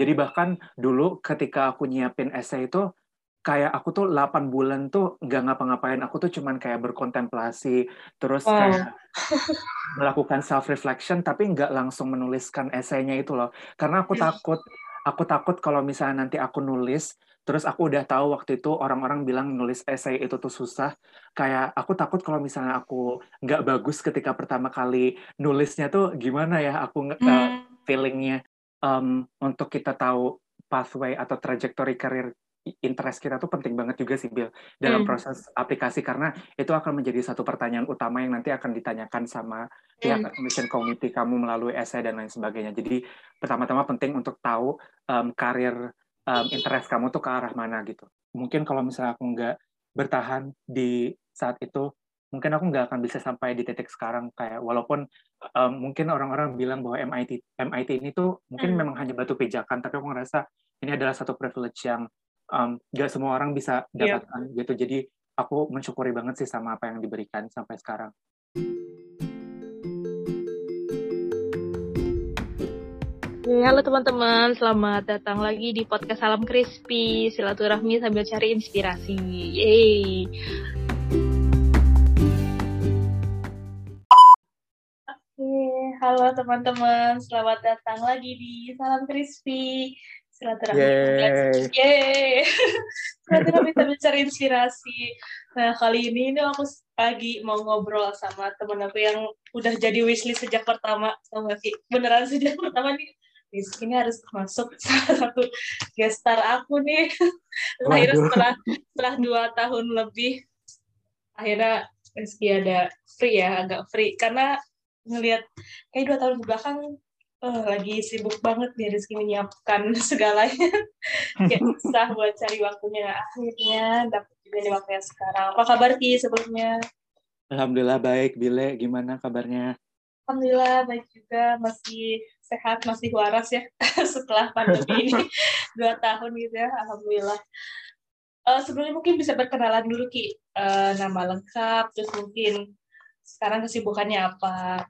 Jadi bahkan dulu ketika aku nyiapin essay itu kayak aku tuh 8 bulan tuh nggak ngapa-ngapain. Aku tuh cuman kayak berkontemplasi, terus Wow. kayak melakukan self reflection tapi nggak langsung menuliskan esainya itu loh. Karena aku takut aku takut kalau misalnya nanti aku nulis terus aku udah tahu waktu itu orang-orang bilang nulis esai itu tuh susah. Kayak aku takut kalau misalnya aku nggak bagus ketika pertama kali nulisnya tuh gimana ya aku eh, Hmm. feelingnya um, untuk kita tahu pathway atau trajectory karir interest kita tuh penting banget juga sih Bill dalam Hmm. proses aplikasi karena itu akan menjadi satu pertanyaan utama yang nanti akan ditanyakan sama pihak Hmm. admission committee kamu melalui essay dan lain sebagainya. Jadi pertama-tama penting untuk tahu um, karir um, interest kamu tuh ke arah mana gitu. Mungkin kalau misalnya aku nggak bertahan di saat itu, mungkin aku nggak akan bisa sampai di titik sekarang kayak walaupun um, mungkin orang-orang bilang bahwa MIT MIT ini tuh mungkin Hmm. memang hanya batu pijakan, tapi aku ngerasa ini adalah satu privilege yang um, nggak semua orang bisa Iya. dapatkan gitu. Jadi aku mensyukuri banget sih sama apa yang diberikan sampai sekarang. Oke, halo teman-teman, selamat datang lagi di podcast Salam Crispy, silaturahmi sambil cari inspirasi. Yeay. Halo teman-teman, selamat datang lagi di Salam Crispy, silaturahmi Yeay. Yeay. silaturahmi sambil cari inspirasi. Nah, kali ini ini aku lagi mau ngobrol sama temen aku yang udah jadi wishlist sejak pertama, sama Ki. Beneran sejak pertama nih Rizky ini harus masuk salah satu guest star aku nih. Akhirnya Waduh. setelah setelah dua tahun lebih, akhirnya Rizky ada free ya, agak free. Karena ngelihat kayak dua tahun belakang eh, lagi sibuk banget nih Rizky menyiapkan segalanya. Kayak susah buat cari waktunya. Akhirnya dapat juga nih waktunya sekarang. Apa kabar Ki sebelumnya? Alhamdulillah baik, Bile. Gimana kabarnya? Alhamdulillah baik juga masih sehat masih waras ya setelah pandemi ini dua tahun gitu ya Alhamdulillah. Eh, sebelumnya mungkin bisa berkenalan dulu Ki Eh, nama lengkap terus mungkin sekarang kesibukannya apa?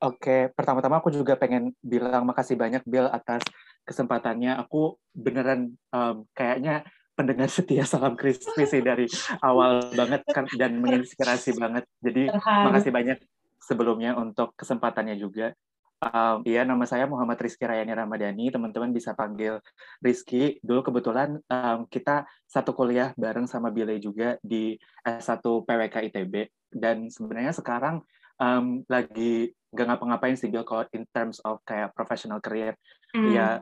Oke, pertama-tama aku juga pengen bilang makasih banyak Bill atas kesempatannya. Aku beneran em, kayaknya pendengar setia Salam Crispy sih dari awal banget kan dan menginspirasi banget. Jadi makasih banyak sebelumnya untuk kesempatannya juga. Um, iya, nama saya Muhammad Rizky Rayani Ramadhani. Teman-teman bisa panggil Rizky. Dulu kebetulan um, kita satu kuliah bareng sama Bile juga di S1 PWK ITB. Dan sebenarnya sekarang um, lagi gak ngapa-ngapain sih Bill kalau in terms of kayak professional career. Hmm. Ya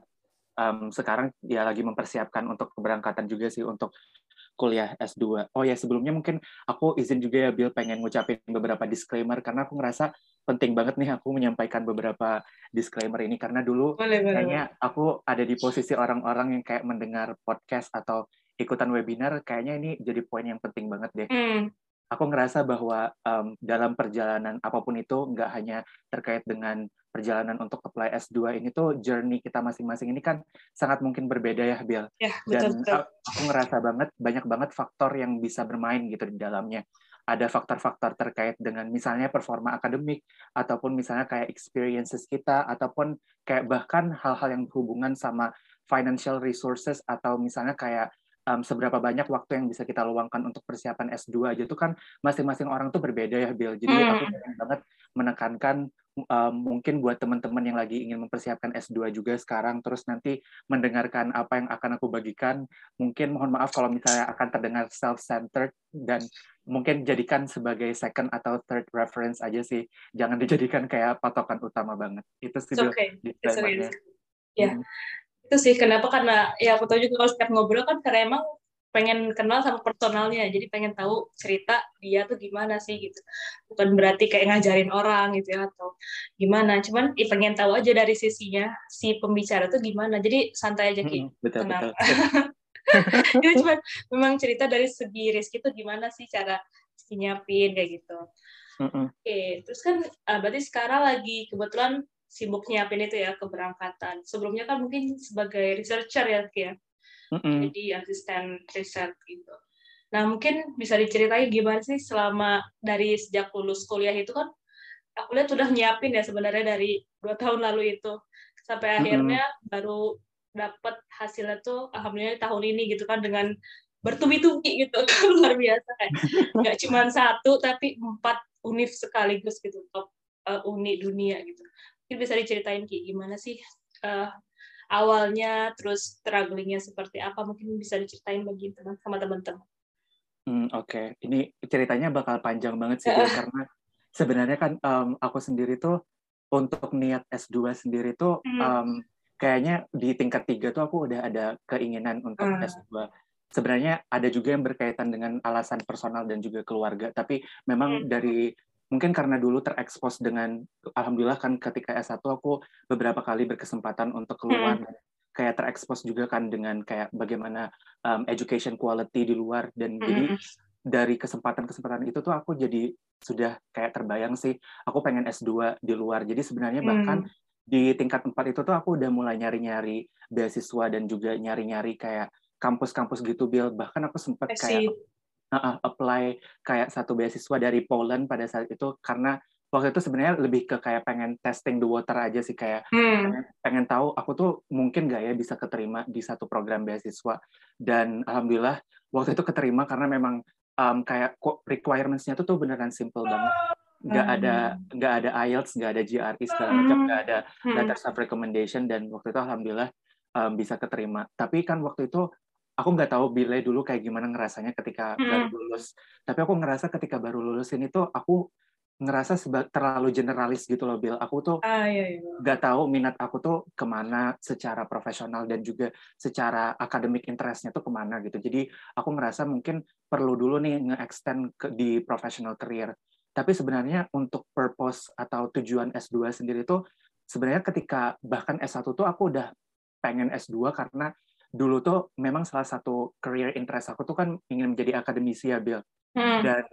um, sekarang ya lagi mempersiapkan untuk keberangkatan juga sih untuk kuliah S2. Oh ya sebelumnya mungkin aku izin juga ya Bill pengen ngucapin beberapa disclaimer karena aku ngerasa penting banget nih aku menyampaikan beberapa disclaimer ini karena dulu boleh boleh. kayaknya aku ada di posisi orang-orang yang kayak mendengar podcast atau ikutan webinar kayaknya ini jadi poin yang penting banget deh Hmm. Aku ngerasa bahwa um, dalam perjalanan apa pun itu nggak hanya terkait dengan perjalanan untuk apply S2 ini tuh journey kita masing-masing ini kan sangat mungkin berbeda ya Bill Ya dan betul betul. aku ngerasa banget banyak banget faktor yang bisa bermain gitu di dalamnya ada faktor-faktor terkait dengan misalnya performa akademik ataupun misalnya kayak experiences kita ataupun kayak bahkan hal-hal yang berhubungan sama financial resources atau misalnya kayak um, seberapa banyak waktu yang bisa kita luangkan untuk persiapan S2 aja tuh kan masing-masing orang tuh berbeda ya Bill jadi Hmm. aku pengen banget menekankan um, mungkin buat teman-teman yang lagi ingin mempersiapkan S2 juga sekarang terus nanti mendengarkan apa yang akan aku bagikan mungkin mohon maaf kalau misalnya akan terdengar self-centered dan mungkin jadikan sebagai second atau third reference aja sih jangan dijadikan kayak patokan utama banget itu sih It's Bill, okay. It's okay. disclaimer-nya. Ya. Hmm. Itu sih kenapa? Karena ya aku tahu juga kalau setiap ngobrol kan karena emang pengen kenal sama personalnya. Jadi pengen tahu cerita dia tuh gimana sih gitu. Bukan berarti kayak ngajarin orang gitu ya atau gimana. Cuman ya pengen tahu aja dari sisinya si pembicara tuh gimana. Jadi santai aja Ki. Mm-mm, betul Tenang. betul. Itu cuma memang cerita dari segi Rizky tuh gimana sih cara nyiapin kayak gitu. Mm-mm. Oke, terus kan ah, berarti sekarang lagi kebetulan sibuk nyiapin itu ya keberangkatan. Sebelumnya kan mungkin sebagai researcher ya, ya. Mm-mm. jadi asisten riset gitu. Nah mungkin bisa diceritain gimana sih selama dari sejak lulus kuliah itu kan aku lihat udah nyiapin ya sebenarnya dari dua tahun lalu itu sampai akhirnya baru dapat hasilnya tuh alhamdulillah tahun ini gitu kan dengan bertubi-tubi gitu luar biasa kan nggak cuma satu tapi empat univ sekaligus gitu top uh, uni dunia gitu mungkin bisa diceritain Ki gimana sih uh, awalnya terus strugglingnya seperti apa mungkin bisa diceritain bagi teman sama teman-teman hmm, oke okay. ini ceritanya bakal panjang banget sih karena sebenarnya kan um, aku sendiri tuh untuk niat S2 sendiri tuh um, kayaknya di tingkat tiga tuh aku udah ada keinginan untuk hmm. S2 sebenarnya ada juga yang berkaitan dengan alasan personal dan juga keluarga tapi memang hmm. dari mungkin karena dulu terekspos dengan alhamdulillah kan ketika S1 aku beberapa kali berkesempatan untuk keluar hmm. kayak terekspos juga kan dengan kayak bagaimana um, education quality di luar dan hmm. jadi dari kesempatan-kesempatan itu tuh aku jadi sudah kayak terbayang sih aku pengen S2 di luar jadi sebenarnya bahkan hmm. di tingkat 4 itu tuh aku udah mulai nyari-nyari beasiswa dan juga nyari-nyari kayak kampus-kampus gitu Bill bahkan aku sempat kayak uh, apply kayak satu beasiswa dari Poland pada saat itu karena waktu itu sebenarnya lebih ke kayak pengen testing the water aja sih kayak hmm. pengen, pengen tahu aku tuh mungkin gak ya bisa keterima di satu program beasiswa dan alhamdulillah waktu itu keterima karena memang um, kayak requirements-nya tuh tuh beneran simple banget nggak hmm. ada nggak ada IELTS nggak ada GRE segala macam hmm. nggak ada hmm. letters of recommendation dan waktu itu alhamdulillah um, bisa keterima tapi kan waktu itu aku nggak tahu Bile dulu kayak gimana ngerasanya ketika hmm. baru lulus. Tapi aku ngerasa ketika baru lulus ini tuh aku ngerasa terlalu generalis gitu loh Bill. Aku tuh ah, iya, iya. nggak tahu minat aku tuh ke mana secara profesional dan juga secara akademik interestnya tuh ke mana gitu. Jadi aku ngerasa mungkin perlu dulu nih nge-extend ke, di professional career. Tapi sebenarnya untuk purpose atau tujuan S2 sendiri tuh sebenarnya ketika bahkan S1 tuh aku udah pengen S2 karena dulu tuh memang salah satu career interest aku tuh kan ingin menjadi akademisi ya Bill hmm. dan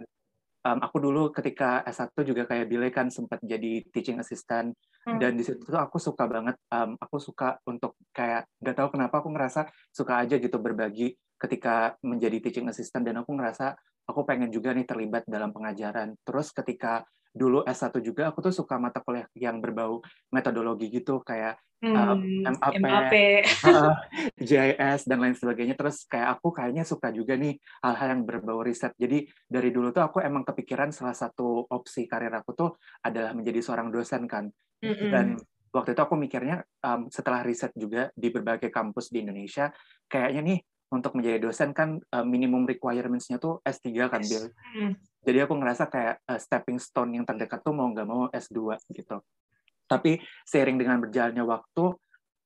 um, aku dulu ketika S1 juga kayak Bill kan sempat jadi teaching assistant hmm. dan di situ tuh aku suka banget um, aku suka untuk kayak nggak tahu kenapa aku ngerasa suka aja gitu berbagi ketika menjadi teaching assistant dan aku ngerasa aku pengen juga nih terlibat dalam pengajaran terus ketika dulu S1 juga aku tuh suka mata kuliah yang berbau metodologi gitu kayak hmm, MAP, MAP. Uh, JIS dan lain sebagainya terus kayak aku kayaknya suka juga nih hal-hal yang berbau riset jadi dari dulu tuh aku emang kepikiran salah satu opsi karir aku tuh adalah menjadi seorang dosen kan mm-hmm. dan waktu itu aku mikirnya um, setelah riset juga di berbagai kampus di Indonesia kayaknya nih untuk menjadi dosen kan uh, minimum requirements-nya tuh S3 kan Bill. Mm jadi aku ngerasa kayak uh, stepping stone yang terdekat tuh mau nggak mau S2 gitu tapi seiring dengan berjalannya waktu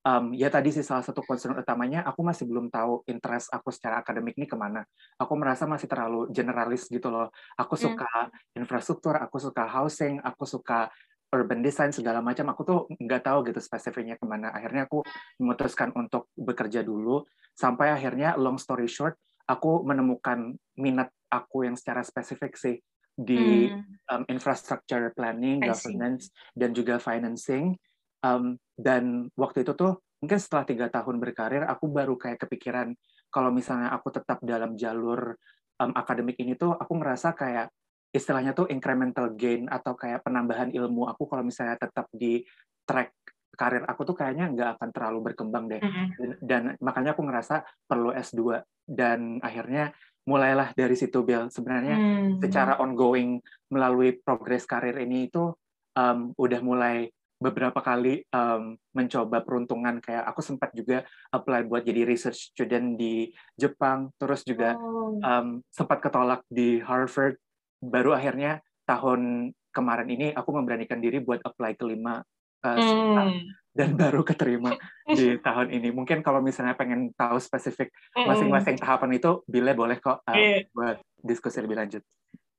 um, ya tadi sih salah satu concern utamanya aku masih belum tahu interest aku secara akademik ini ke mana aku merasa masih terlalu generalis gitu loh aku hmm. suka hmm. infrastruktur aku suka housing aku suka urban design segala macam aku tuh nggak tahu gitu spesifiknya ke mana akhirnya aku memutuskan untuk bekerja dulu sampai akhirnya long story short aku menemukan minat aku yang secara spesifik sih di hmm. um, infrastructure planning, governance, dan juga financing. Um, dan waktu itu tuh mungkin setelah tiga tahun berkarir, aku baru kayak kepikiran kalau misalnya aku tetap dalam jalur um, akademik ini tuh, aku ngerasa kayak istilahnya tuh incremental gain atau kayak penambahan ilmu aku kalau misalnya tetap di track karir aku tuh kayaknya nggak akan terlalu berkembang deh. Mm -hmm. dan, dan makanya aku ngerasa perlu S2 dan akhirnya mulailah dari situ Bill. Sebenarnya hmm. secara ongoing melalui progres karir ini itu um, udah mulai beberapa kali um, mencoba peruntungan kayak aku sempat juga apply buat jadi research student di Jepang terus juga oh. um, sempat ketolak di Harvard baru akhirnya tahun kemarin ini aku memberanikan diri buat apply kelima uh, hmm. dan baru keterima di tahun ini. Mungkin kalau misalnya pengen tahu spesifik hmm. masing-masing tahapan itu, bila boleh kok uh, yeah. buat diskusi lebih lanjut.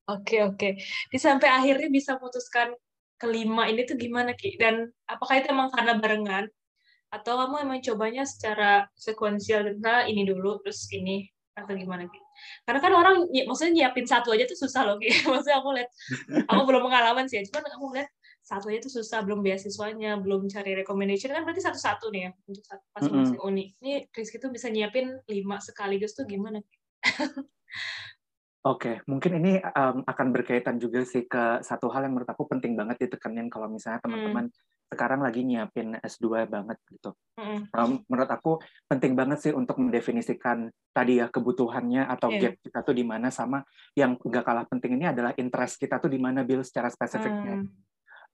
Oke okay, oke. Okay. Di sampai akhirnya bisa memutuskan kelima ini tuh gimana ki? Dan apakah itu emang karena barengan? Atau kamu emang cobanya secara sekuensial, nah ini dulu terus ini atau gimana ki? Karena kan orang maksudnya nyiapin satu aja tuh susah loh ki. maksudnya aku lihat, aku belum pengalaman sih, cuman aku lihat satu aja itu susah belum beasiswanya belum cari recommendation kan berarti satu-satu nih ya untuk masing-masing mm -hmm. uni ini Rizky tuh bisa nyiapin lima sekaligus tuh gimana Oke, okay. mungkin ini um, akan berkaitan juga sih ke satu hal yang menurut aku penting banget ditekanin kalau misalnya teman-teman hmm. Sekarang lagi nyiapin S2 banget gitu. Mm. Um, menurut aku penting banget sih untuk mendefinisikan tadi ya kebutuhannya atau yeah. gap kita tuh di mana sama yang gak kalah penting ini adalah interest kita tuh di mana Bill secara spesifiknya. Mm.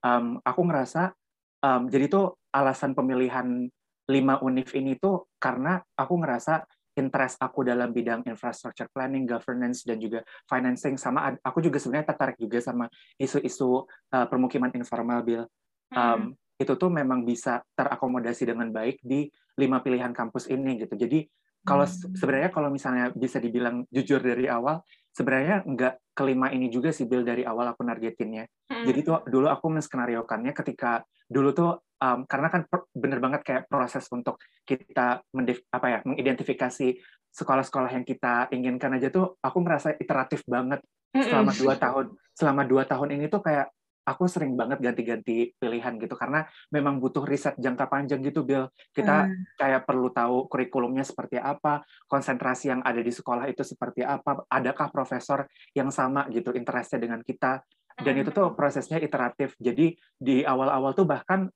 Um, aku ngerasa um, jadi tuh alasan pemilihan lima univ ini tuh karena aku ngerasa interest aku dalam bidang infrastructure planning, governance, dan juga financing. Sama aku juga sebenarnya tertarik juga sama isu-isu uh, permukiman informal, Bill. Um, hmm itu tuh memang bisa terakomodasi dengan baik di lima pilihan kampus ini gitu. Jadi kalau hmm. sebenarnya kalau misalnya bisa dibilang jujur dari awal, sebenarnya nggak kelima ini juga sih Bill dari awal aku nargetinnya. Hmm. Jadi tuh dulu aku menskenariokannya ketika dulu tuh um, karena kan bener banget kayak proses untuk kita mendef, apa ya mengidentifikasi sekolah-sekolah yang kita inginkan aja tuh aku merasa iteratif banget selama dua tahun selama dua tahun ini tuh kayak aku sering banget ganti-ganti pilihan gitu karena memang butuh riset jangka panjang gitu Bill kita hmm. kayak perlu tahu kurikulumnya seperti apa konsentrasi yang ada di sekolah itu seperti apa adakah profesor yang sama gitu interestnya dengan kita dan hmm. itu tuh prosesnya iteratif jadi di awal-awal tuh bahkan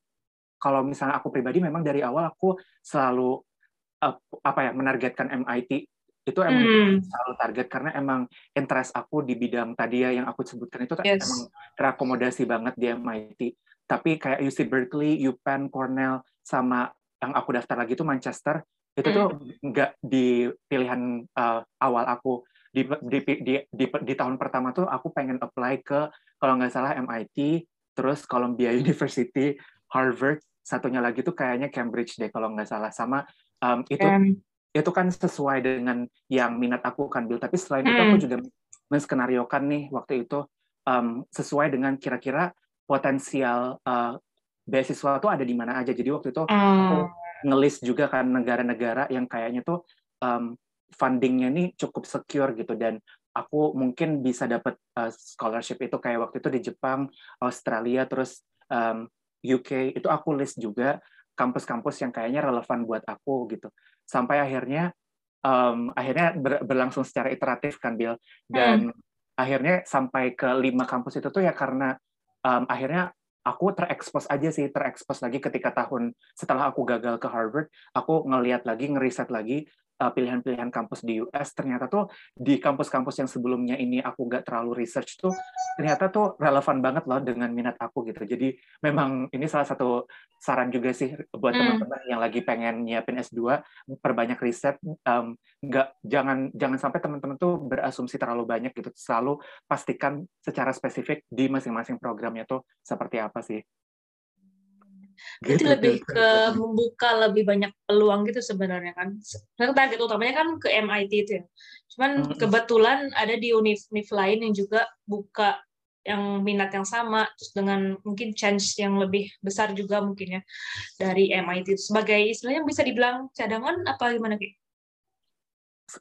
kalau misalnya aku pribadi memang dari awal aku selalu uh, apa ya menargetkan MIT itu emang hmm. selalu target karena emang interest aku di bidang tadi ya yang aku sebutkan itu yes. emang terakomodasi banget di MIT. Tapi kayak UC Berkeley, UPenn, Cornell, sama yang aku daftar lagi itu Manchester, itu hmm. tuh nggak di pilihan uh, awal aku. Di, di, di, di, di tahun pertama tuh aku pengen apply ke kalau nggak salah MIT, terus Columbia University, Harvard, satunya lagi tuh kayaknya Cambridge deh kalau nggak salah. Sama um, itu um itu kan sesuai dengan yang minat aku kan Bill tapi selain hmm. itu aku hmm. juga menskenariokan nih waktu itu um, sesuai dengan kira-kira potensial uh, beasiswa itu ada di mana aja jadi waktu itu hmm. aku ngelis juga kan negara-negara yang kayaknya tuh um, fundingnya nih cukup secure gitu dan aku mungkin bisa dapat uh, scholarship itu kayak waktu itu di Jepang, Australia, terus um, UK itu aku list juga kampus-kampus yang kayaknya relevan buat aku gitu sampai akhirnya um, akhirnya ber, berlangsung secara iteratif kan Bill dan hmm. akhirnya sampai ke lima kampus itu tuh ya karena um, akhirnya aku terekspos aja sih terekspos lagi ketika tahun setelah aku gagal ke Harvard aku ngeliat lagi ngeriset lagi pilihan-pilihan kampus di US ternyata tuh di kampus-kampus yang sebelumnya ini aku nggak terlalu research tuh ternyata tuh relevan banget loh dengan minat aku gitu. Jadi memang ini salah satu saran juga sih buat hmm. teman-teman yang lagi pengen nyiapin S2 perbanyak riset um, nggak jangan jangan sampai teman-teman tuh berasumsi terlalu banyak gitu. Selalu pastikan secara spesifik di masing-masing programnya tuh seperti apa sih Berarti gitu, lebih gitu. ke membuka lebih banyak peluang gitu sebenarnya kan. Sebenarnya target utamanya kan ke MIT itu ya. Cuman hmm. kebetulan ada di univ-univ lain yang juga buka yang minat yang sama terus dengan mungkin chance yang lebih besar juga mungkin ya dari MIT itu sebagai istilahnya bisa dibilang cadangan apa gimana Ki?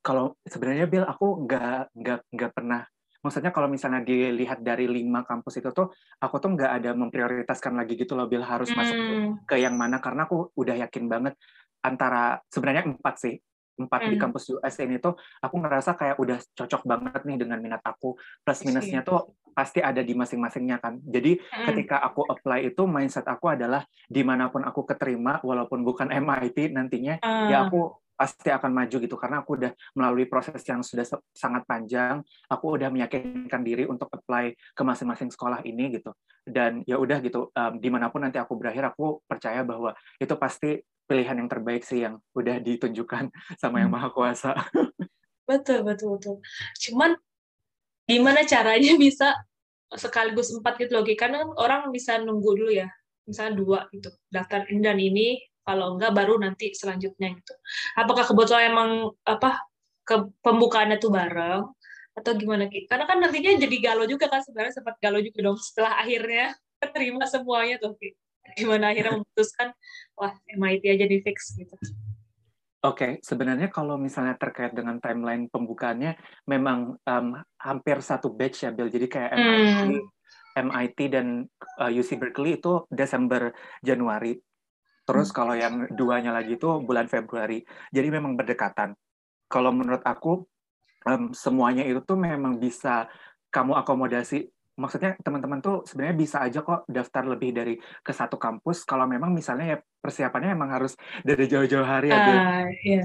Kalau sebenarnya Bill aku nggak nggak nggak pernah maksudnya kalau misalnya dilihat dari lima kampus itu tuh aku tuh nggak ada memprioritaskan lagi gitu loh Bill harus hmm. masuk ke yang mana karena aku udah yakin banget antara sebenarnya empat sih empat hmm. di kampus US ini tuh aku ngerasa kayak udah cocok banget nih dengan minat aku plus minusnya tuh pasti ada di masing-masingnya kan jadi hmm. ketika aku apply itu mindset aku adalah di mana pun aku keterima walaupun bukan MIT nantinya hmm. ya aku pasti akan maju gitu. Karena aku udah melalui proses yang sudah sangat panjang aku udah meyakinkan diri untuk apply ke masing-masing sekolah ini gitu. Dan ya udah gitu um, di mana pun nanti aku berakhir aku percaya bahwa itu pasti pilihan yang terbaik sih yang udah ditunjukkan sama yang maha kuasa. Betul betul betul. Cuman gimana caranya bisa sekaligus empat gitu loh karena orang bisa nunggu dulu ya. Misalnya dua gitu daftar ini dan ini kalau enggak baru nanti selanjutnya gitu apakah kebetulan emang apa ke pembukaannya tuh bareng atau gimana Ki? Karena kan nantinya jadi galau juga kan sebenarnya sempat galau juga dong setelah akhirnya terima semuanya tuh Ki. Gimana akhirnya memutuskan wah MIT aja di fix gitu. Oke, okay. sebenarnya kalau misalnya terkait dengan timeline pembukaannya memang um, hampir satu batch ya Bill. Jadi kayak MIT, hmm. MIT dan uh, UC Berkeley itu Desember Januari. Terus hmm. kalau yang duanya lagi itu bulan Februari. Jadi memang berdekatan. Kalau menurut aku um, semuanya itu tuh memang bisa kamu akomodasi maksudnya teman-teman tuh sebenarnya bisa aja kok daftar lebih dari ke satu kampus kalau memang misalnya ya persiapannya emang harus dari jauh-jauh hari uh, ya yeah.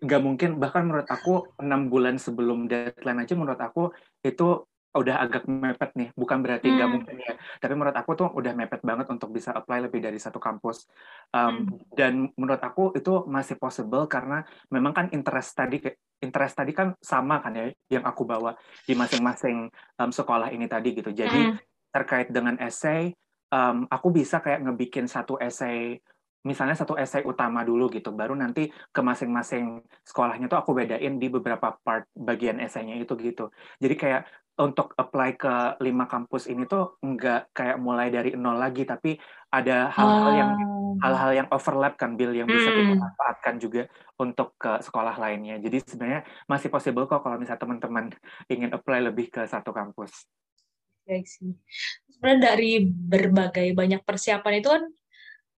nggak mungkin bahkan menurut aku enam bulan sebelum deadline aja menurut aku itu udah agak mepet nih bukan berarti nggak hmm. mungkin ya tapi menurut aku tuh udah mepet banget untuk bisa apply lebih dari satu kampus um, hmm. dan menurut aku itu masih possible karena memang kan interest tadi interest tadi kan sama kan ya yang aku bawa di masing-masing um, sekolah ini tadi gitu jadi hmm. terkait dengan essay um, aku bisa kayak ngebikin satu essay misalnya satu essay utama dulu gitu, baru nanti ke masing-masing sekolahnya tuh aku bedain di beberapa part bagian essaynya itu gitu. Jadi kayak untuk apply ke lima kampus ini tuh nggak kayak mulai dari nol lagi, tapi ada hal-hal oh. yang hal-hal yang overlap kan, Bill, yang bisa kita hmm. manfaatkan juga untuk ke sekolah lainnya. Jadi sebenarnya masih possible kok kalau misalnya teman-teman ingin apply lebih ke satu kampus. Baik sih. Sebenarnya dari berbagai banyak persiapan itu kan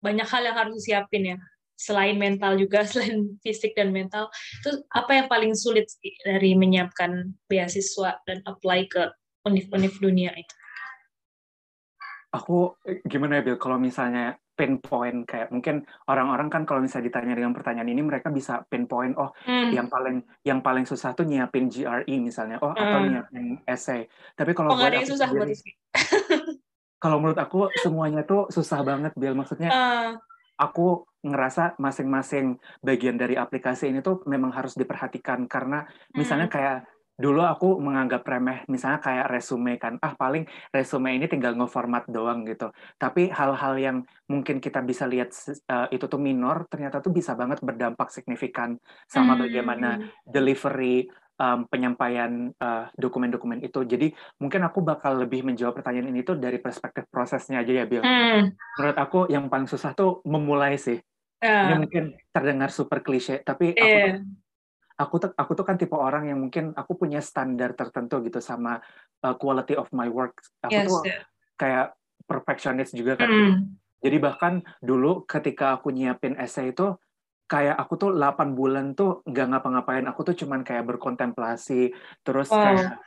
banyak hal yang harus disiapin ya selain mental juga selain fisik dan mental itu apa yang paling sulit dari menyiapkan beasiswa dan apply ke univ-univ dunia itu aku gimana ya Bill kalau misalnya pinpoint kayak mungkin orang-orang kan kalau misalnya ditanya dengan pertanyaan ini mereka bisa pinpoint oh hmm. yang paling yang paling susah tuh nyiapin GRE misalnya oh hmm. atau nyiapin essay tapi kalau oh, buat aku susah sendiri, kalau menurut aku semuanya tuh susah banget Bill maksudnya uh. Aku ngerasa masing-masing bagian dari aplikasi ini tuh memang harus diperhatikan karena misalnya hmm. kayak dulu aku menganggap remeh misalnya kayak resume kan ah paling resume ini tinggal ngeformat doang gitu tapi hal-hal yang mungkin kita bisa lihat uh, itu tuh minor ternyata tuh bisa banget berdampak signifikan sama bagaimana hmm. delivery um, penyampaian uh, dokumen-dokumen itu jadi mungkin aku bakal lebih menjawab pertanyaan ini tuh dari perspektif prosesnya aja ya Bill hmm. menurut aku yang paling susah tuh memulai sih Uh. Ini mungkin terdengar super klise, tapi aku yeah. tuh, aku tuh aku tuh kan tipe orang yang mungkin aku punya standar tertentu gitu sama uh, quality of my work. Aku yes, tuh yeah. kayak perfectionist juga kan. Mm. Jadi bahkan dulu ketika aku nyiapin essay itu kayak aku tuh 8 bulan tuh nggak ngapa-ngapain. Aku tuh cuman kayak berkontemplasi, terus oh. kayak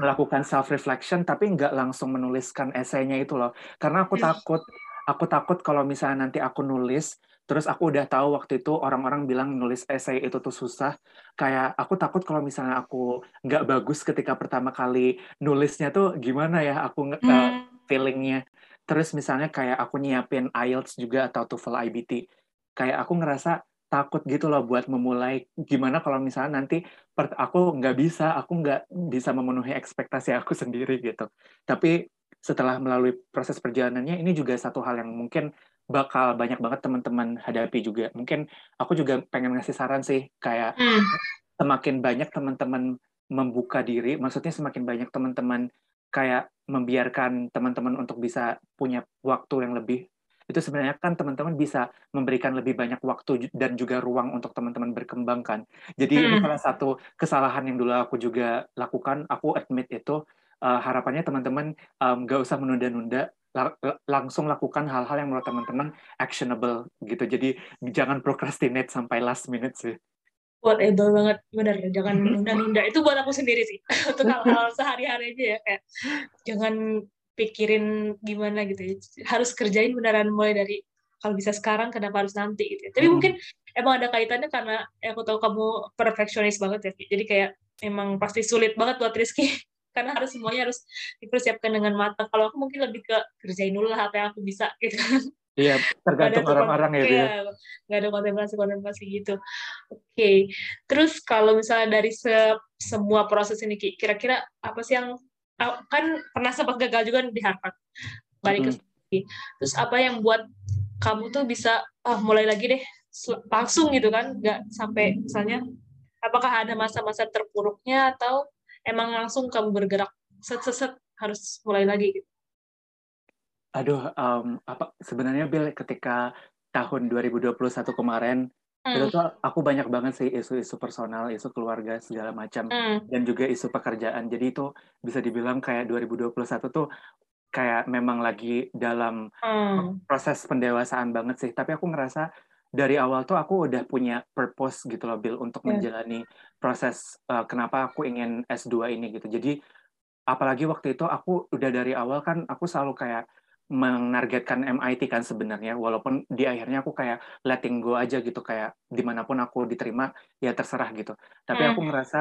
melakukan self reflection tapi nggak langsung menuliskan esainya itu loh. Karena aku takut aku takut kalau misalnya nanti aku nulis terus aku udah tahu waktu itu orang-orang bilang nulis essay itu tuh susah kayak aku takut kalau misalnya aku nggak bagus ketika pertama kali nulisnya tuh gimana ya aku hmm. uh, feelingnya terus misalnya kayak aku nyiapin IELTS juga atau TOEFL IBT kayak aku ngerasa takut gitu loh buat memulai gimana kalau misalnya nanti aku nggak bisa aku nggak bisa memenuhi ekspektasi aku sendiri gitu tapi setelah melalui proses perjalanannya ini juga satu hal yang mungkin bakal banyak banget teman-teman hadapi juga. Mungkin aku juga pengen ngasih saran sih, kayak hmm. semakin banyak teman-teman membuka diri, maksudnya semakin banyak teman-teman kayak membiarkan teman-teman untuk bisa punya waktu yang lebih. Itu sebenarnya kan teman-teman bisa memberikan lebih banyak waktu dan juga ruang untuk teman-teman berkembang kan. Jadi hmm. ini salah satu kesalahan yang dulu aku juga lakukan, aku admit itu, uh, harapannya teman-teman um, gak usah menunda-nunda langsung lakukan hal-hal yang menurut teman-teman actionable gitu. Jadi jangan procrastinate sampai last minute sih. Whatever banget, benar. Jangan menunda-nunda. Itu buat aku sendiri sih. Untuk hal-hal sehari-hari aja ya. Kayak, jangan pikirin gimana gitu ya. Harus kerjain beneran mulai dari kalau bisa sekarang kenapa harus nanti gitu ya. Tapi hmm. mungkin emang ada kaitannya karena ya aku tahu kamu perfeksionis banget ya. Jadi kayak emang pasti sulit banget buat Rizky karena harus semuanya harus dipersiapkan dengan matang. Kalau aku mungkin lebih ke kerjain dulu lah apa yang aku bisa gitu. Iya, tergantung orang-orang ya. Iya, nggak ada kontemplasi-kontemplasi gitu. Oke, okay. terus kalau misalnya dari se semua proses ini, kira-kira apa sih yang kan pernah sempat gagal juga di Harvard, balik ke hmm. Terus apa yang buat kamu tuh bisa ah mulai lagi deh langsung gitu kan, nggak sampai misalnya apakah ada masa-masa terpuruknya atau emang langsung kamu bergerak set set, set harus mulai lagi gitu? Aduh um, apa sebenarnya Bill ketika tahun 2021 kemarin hmm. itu tuh aku banyak banget sih isu-isu personal isu keluarga segala macam hmm. dan juga isu pekerjaan jadi itu bisa dibilang kayak 2021 tuh kayak memang lagi dalam hmm. proses pendewasaan banget sih tapi aku ngerasa dari awal tuh aku udah punya purpose gitu loh Bill untuk yeah. menjalani proses uh, kenapa aku ingin S2 ini gitu. Jadi apalagi waktu itu aku udah dari awal kan aku selalu kayak menargetkan MIT kan sebenarnya walaupun di akhirnya aku kayak letting go aja gitu kayak di mana pun aku diterima ya terserah gitu tapi aku Hmm. ngerasa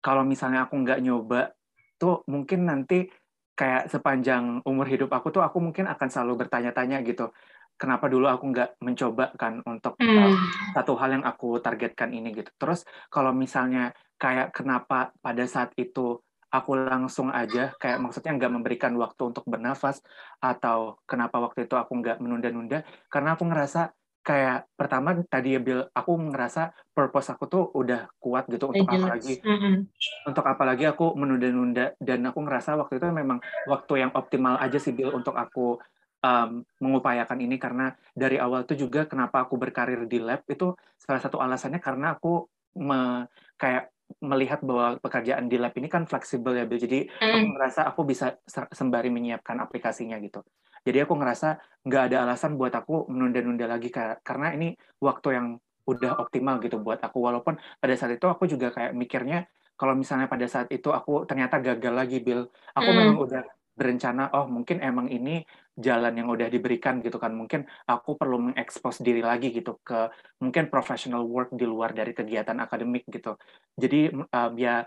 kalau misalnya aku nggak nyoba tuh mungkin nanti kayak sepanjang umur hidup aku tuh aku mungkin akan selalu bertanya-tanya gitu kenapa dulu aku nggak mencoba kan untuk uh, Hmm. satu hal yang aku targetkan ini gitu terus kalau misalnya kayak kenapa pada saat itu aku langsung aja kayak maksudnya nggak memberikan waktu untuk bernafas atau kenapa waktu itu aku nggak menunda-nunda karena aku ngerasa kayak pertama tadi ya Bill aku ngerasa purpose aku tuh udah kuat gitu untuk apalagi Mm-mm. untuk apalagi aku menunda-nunda dan aku ngerasa waktu itu memang waktu yang optimal aja sih Bill untuk aku um, mengupayakan ini karena dari awal tuh juga kenapa aku berkarir di lab itu salah satu alasannya karena aku me, kayak melihat bahwa pekerjaan di lab ini kan fleksibel ya Bill. Jadi aku Mm. ngerasa aku bisa sembari menyiapkan aplikasinya gitu. Jadi aku ngerasa nggak ada alasan buat aku menunda-nunda lagi karena ini waktu yang udah optimal gitu buat aku walaupun pada saat itu aku juga kayak mikirnya kalau misalnya pada saat itu aku ternyata gagal lagi Bill aku Mm. memang udah berencana oh mungkin emang ini jalan yang udah diberikan gitu kan. Mungkin aku perlu mengekspos diri lagi gitu ke mungkin professional work di luar dari kegiatan akademik gitu. Jadi um, ya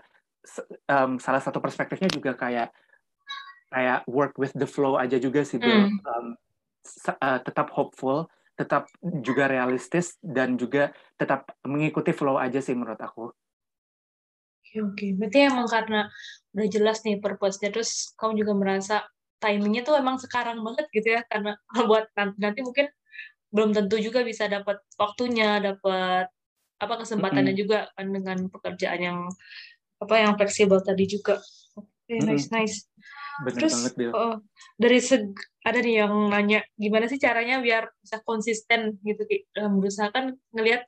um, salah satu perspektifnya juga kayak kayak work with the flow aja juga sih Hmm. Um, uh, tetap hopeful tetap juga realistis dan juga tetap mengikuti flow aja sih menurut aku Oke, oke. Berarti emang karena udah jelas nih purpose-nya, terus kamu juga merasa timingnya tuh emang sekarang banget gitu ya, karena buat nanti, nanti mungkin belum tentu juga bisa dapat waktunya, dapat apa kesempatannya Mm-mm. juga kan dengan pekerjaan yang apa yang fleksibel tadi juga. Oke, Mm-mm. nice, nice. bener Terus banget oh, dari seg ada nih yang nanya gimana sih caranya biar bisa konsisten gitu Ki dalam berusaha kan ngelihat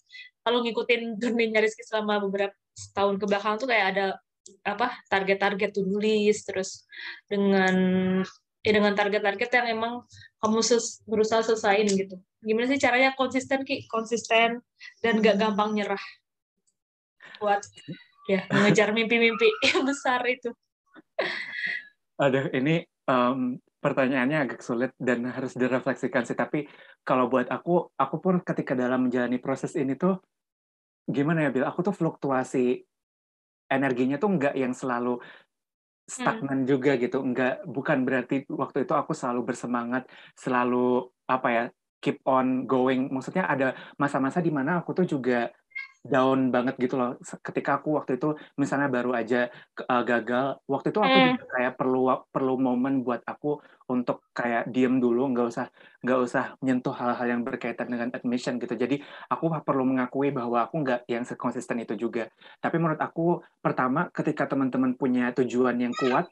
kalau ngikutin journey-nya Rizky selama beberapa tahun ke belakang tuh kayak ada apa target-target to do list terus dengan ya dengan target-target yang emang kamu ses, berusaha selesaiin gitu. Gimana sih caranya konsisten Ki? Konsisten dan gak gampang nyerah buat ya mengejar mimpi-mimpi yang besar itu. Aduh, ini um, pertanyaannya agak sulit dan harus direfleksikan sih. Tapi kalau buat aku, aku pun ketika dalam menjalani proses ini tuh, gimana ya, Bil? Aku tuh fluktuasi energinya tuh nggak yang selalu stagnan juga gitu. Nggak, bukan berarti waktu itu aku selalu bersemangat, selalu apa ya, keep on going. Maksudnya ada masa-masa di mana aku tuh juga down banget gitu loh. Ketika aku waktu itu misalnya baru aja uh, gagal waktu itu aku Hmm. juga kayak perlu perlu momen buat aku untuk kayak diem dulu nggak usah nggak usah menyentuh hal-hal yang berkaitan dengan admission gitu. Jadi aku perlu mengakui bahwa aku nggak yang sekonsisten itu juga. Tapi menurut aku pertama ketika teman-teman punya tujuan yang kuat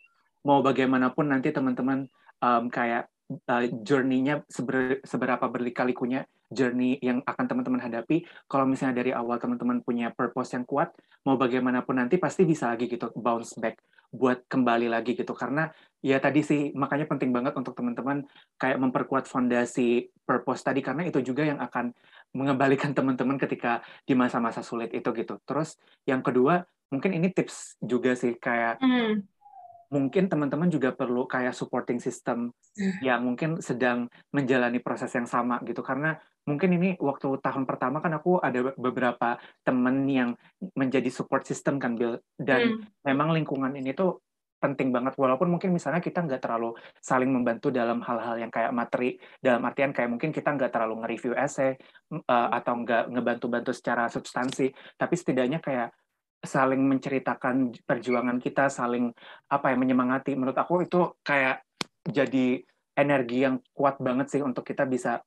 mau bagaimanapun nanti teman-teman um, kayak uh, journey-nya seber, seberapa berlikalikunya journey yang akan teman-teman hadapi. Kalau misalnya dari awal teman-teman punya purpose yang kuat mau bagaimanapun nanti pasti bisa lagi gitu bounce back buat kembali lagi gitu. Karena ya tadi sih makanya penting banget untuk teman-teman kayak memperkuat fondasi purpose tadi. Karena itu juga yang akan mengembalikan teman-teman ketika di masa-masa sulit itu gitu. Terus yang kedua mungkin ini tips juga sih kayak Hmm. mungkin teman-teman juga perlu kayak supporting system yang mungkin sedang menjalani proses yang sama gitu. Karena mungkin ini waktu tahun pertama kan aku ada beberapa temen yang menjadi support system kan Bill dan Hmm. memang lingkungan ini tuh penting banget walaupun mungkin misalnya kita nggak terlalu saling membantu dalam hal-hal yang kayak materi dalam artian kayak mungkin kita nggak terlalu nge-review essay uh, atau nggak ngebantu-bantu secara substansi tapi setidaknya kayak saling menceritakan perjuangan kita, saling apa ya menyemangati. Menurut aku itu kayak jadi energi yang kuat banget sih untuk kita bisa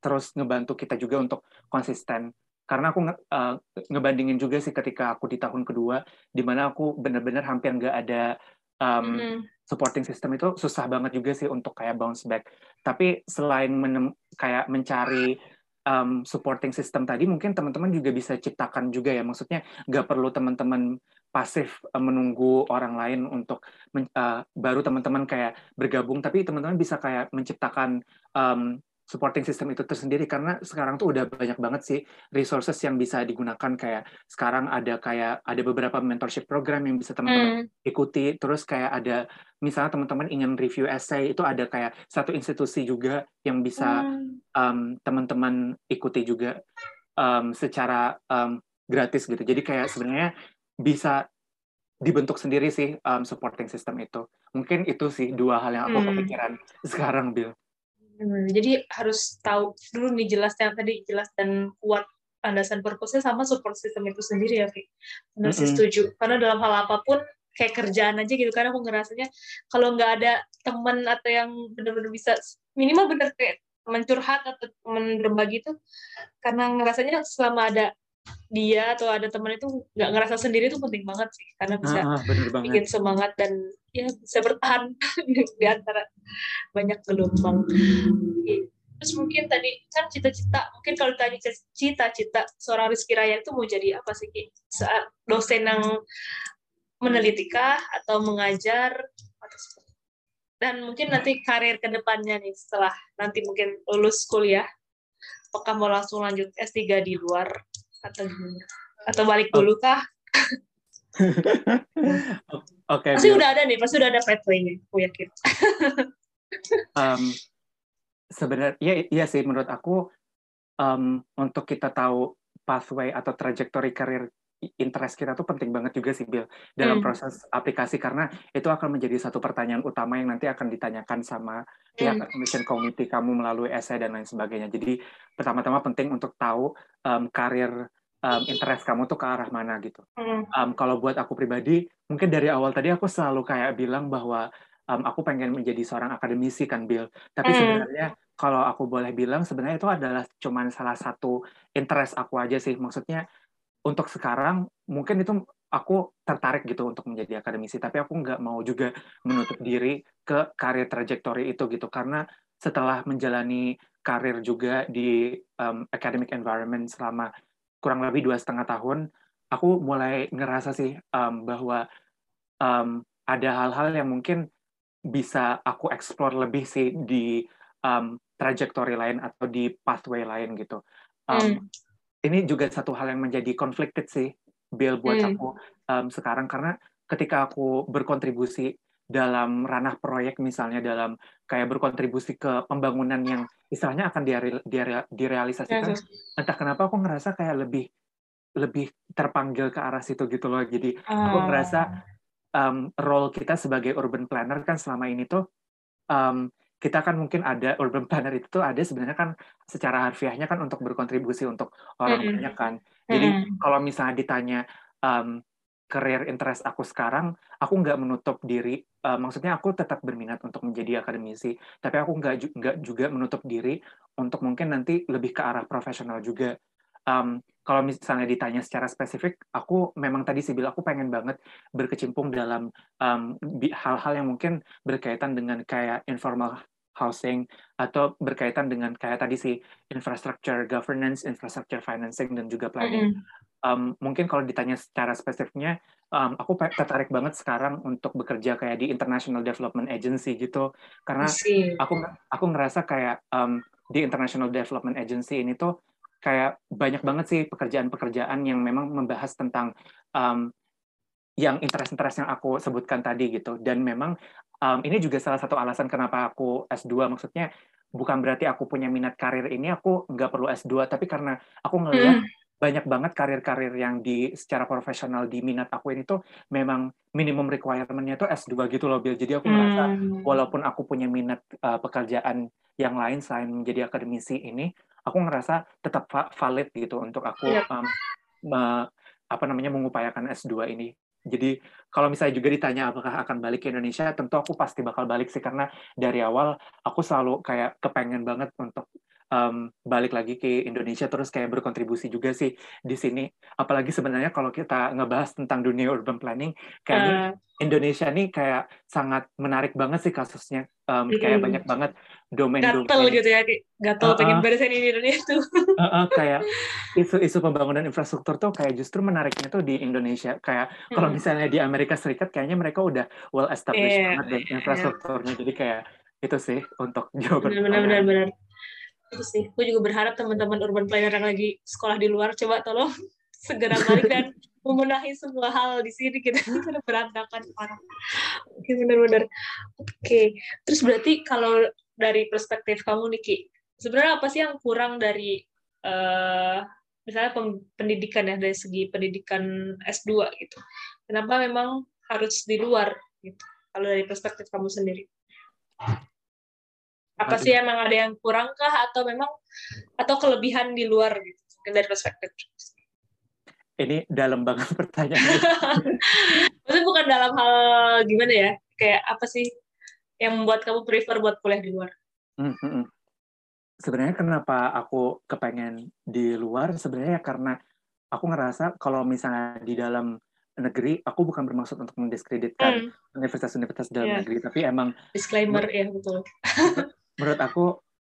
terus ngebantu kita juga untuk konsisten. Karena aku uh, ngebandingin juga sih ketika aku di tahun kedua, di mana aku benar-benar hampir nggak ada um, Hmm. supporting system itu susah banget juga sih untuk kayak bounce back. Tapi selain menem, kayak mencari um, supporting system tadi mungkin teman-teman juga bisa ciptakan juga ya maksudnya nggak perlu teman-teman pasif uh, menunggu orang lain untuk men, uh, baru teman-teman kayak bergabung tapi teman-teman bisa kayak menciptakan um, supporting system itu tersendiri karena sekarang tuh udah banyak banget sih resources yang bisa digunakan kayak sekarang ada kayak ada beberapa mentorship program yang bisa teman-teman mm. ikuti terus kayak ada misalnya teman-teman ingin review essay itu ada kayak satu institusi juga yang bisa mm. um, teman-teman ikuti juga um, secara um, gratis gitu jadi kayak sebenarnya bisa dibentuk sendiri sih um, supporting system itu mungkin itu sih dua hal yang aku mm. kepikiran sekarang Bill Hmm, jadi harus tahu dulu nih jelas yang tadi jelas dan kuat landasan purpose sama support system itu sendiri ya, Ki. Benar sih setuju. Karena dalam hal apa pun kayak kerjaan aja gitu karena aku ngerasanya kalau nggak ada teman atau yang benar-benar bisa minimal bener kayak teman curhat atau teman berbagi itu karena ngerasanya selama ada dia atau ada teman itu nggak ngerasa sendiri itu penting banget sih karena bisa ah, bikin semangat dan ya bisa bertahan di antara banyak gelombang. Terus mungkin tadi kan cita-cita, mungkin kalau ditanya cita-cita seorang Rizky Raya itu mau jadi apa sih Ki? Saat dosen yang meneliti kah atau mengajar dan mungkin nanti karir ke depannya nih setelah nanti mungkin lulus kuliah apakah mau langsung lanjut S3 di luar atau gimana? Atau balik dulu kah? Oke. Okay, pasti udah ada nih, pasti udah ada pathway-nya, aku yakin. um, sebenarnya iya, iya sih menurut aku um, untuk kita tahu pathway atau trajectory karir interest kita tuh penting banget juga sih Bill dalam hmm. proses aplikasi karena itu akan menjadi satu pertanyaan utama yang nanti akan ditanyakan sama pihak hmm. admission committee kamu melalui essay dan lain sebagainya. Jadi pertama-tama penting untuk tahu um, karir um, interest kamu tuh ke arah mana gitu. Hmm. Um, kalau buat aku pribadi, mungkin dari awal tadi aku selalu kayak bilang bahwa um, aku pengen menjadi seorang akademisi kan Bill. Tapi hmm. sebenarnya kalau aku boleh bilang sebenarnya itu adalah cuman salah satu interest aku aja sih. Maksudnya untuk sekarang mungkin itu aku tertarik gitu untuk menjadi akademisi, tapi aku nggak mau juga menutup diri ke karir trajektori itu gitu karena setelah menjalani karir juga di um, academic environment selama kurang lebih dua setengah tahun, aku mulai ngerasa sih um, bahwa um, ada hal-hal yang mungkin bisa aku explore lebih sih di um, trajektori lain atau di pathway lain gitu. Um, mm. Ini juga satu hal yang menjadi conflicted sih, Bill buat mm. aku um, sekarang karena ketika aku berkontribusi dalam ranah proyek misalnya dalam kayak berkontribusi ke pembangunan yang istilahnya akan dire, dire, direalisasikan yes, yes. entah kenapa aku ngerasa kayak lebih lebih terpanggil ke arah situ gitu loh jadi uh. aku ah. ngerasa um, role kita sebagai urban planner kan selama ini tuh um, kita kan mungkin ada urban planner itu tuh ada sebenarnya kan secara harfiahnya kan untuk berkontribusi untuk orang mm -hmm. banyak kan jadi mm -hmm. kalau misalnya ditanya um, career interest aku sekarang, aku nggak menutup diri. Uh, maksudnya aku tetap berminat untuk menjadi akademisi, tapi aku nggak nggak juga menutup diri untuk mungkin nanti lebih ke arah profesional juga. Um, kalau misalnya ditanya secara spesifik, aku memang tadi sih bilang aku pengen banget berkecimpung dalam hal-hal um, yang mungkin berkaitan dengan kayak informal housing atau berkaitan dengan kayak tadi sih infrastructure governance, infrastructure financing dan juga planning. Mm -hmm um, mungkin kalau ditanya secara spesifiknya, um, aku tertarik banget sekarang untuk bekerja kayak di International Development Agency gitu, karena aku aku ngerasa kayak um, di International Development Agency ini tuh kayak banyak banget sih pekerjaan-pekerjaan yang memang membahas tentang um, yang interest-interest yang aku sebutkan tadi gitu, dan memang um, ini juga salah satu alasan kenapa aku S2, maksudnya bukan berarti aku punya minat karir ini aku nggak perlu S2, tapi karena aku ngelihat hmm banyak banget karir-karir yang di secara profesional di minat aku ini tuh memang minimum requirement-nya tuh S2 gitu loh Bill. Jadi aku hmm. merasa walaupun aku punya minat uh, pekerjaan yang lain selain menjadi akademisi ini, aku ngerasa tetap valid gitu untuk aku. Iya. um, me, apa namanya mengupayakan S2 ini. Jadi kalau misalnya juga ditanya apakah akan balik ke Indonesia, tentu aku pasti bakal balik sih. Karena dari awal aku selalu kayak kepengen banget untuk um, balik lagi ke Indonesia terus kayak berkontribusi juga sih di sini. Apalagi sebenarnya kalau kita ngebahas tentang dunia urban planning, kayaknya uh. Indonesia nih kayak sangat menarik banget sih kasusnya. Um. Kayak banyak banget domain-domain. Gatel gitu ya, gatel uh, pengen barisan ini Indonesia tuh. uh, uh, kayak isu-isu pembangunan infrastruktur tuh kayak justru menariknya tuh di Indonesia. Kayak hmm. kalau misalnya di Amerika Serikat kayaknya mereka udah well established yeah, banget dan infrastrukturnya. Yeah. Jadi kayak itu sih untuk jawaban. Benar-benar itu sih. Gue juga berharap teman-teman urban planner yang lagi sekolah di luar coba tolong segera balik dan membenahi semua hal di sini. Kita karena berantakan oke benar-benar. Oke. Terus berarti kalau dari perspektif kamu Niki sebenarnya apa sih yang kurang dari uh, misalnya pendidikan ya dari segi pendidikan S2 gitu? Kenapa memang harus di luar gitu kalau dari perspektif kamu sendiri apa sih emang ada yang kurang kah atau memang atau kelebihan di luar gitu dari perspektif ini dalam banget pertanyaannya. Maksudnya bukan dalam hal gimana ya? Kayak apa sih yang membuat kamu prefer buat kuliah di luar? Hmm, hmm, hmm. Sebenarnya kenapa aku kepengen di luar? Sebenarnya karena aku ngerasa kalau misalnya di dalam negeri, aku bukan bermaksud untuk mendiskreditkan universitas-universitas hmm. dalam yeah. negeri, tapi emang disclaimer ya betul. menurut aku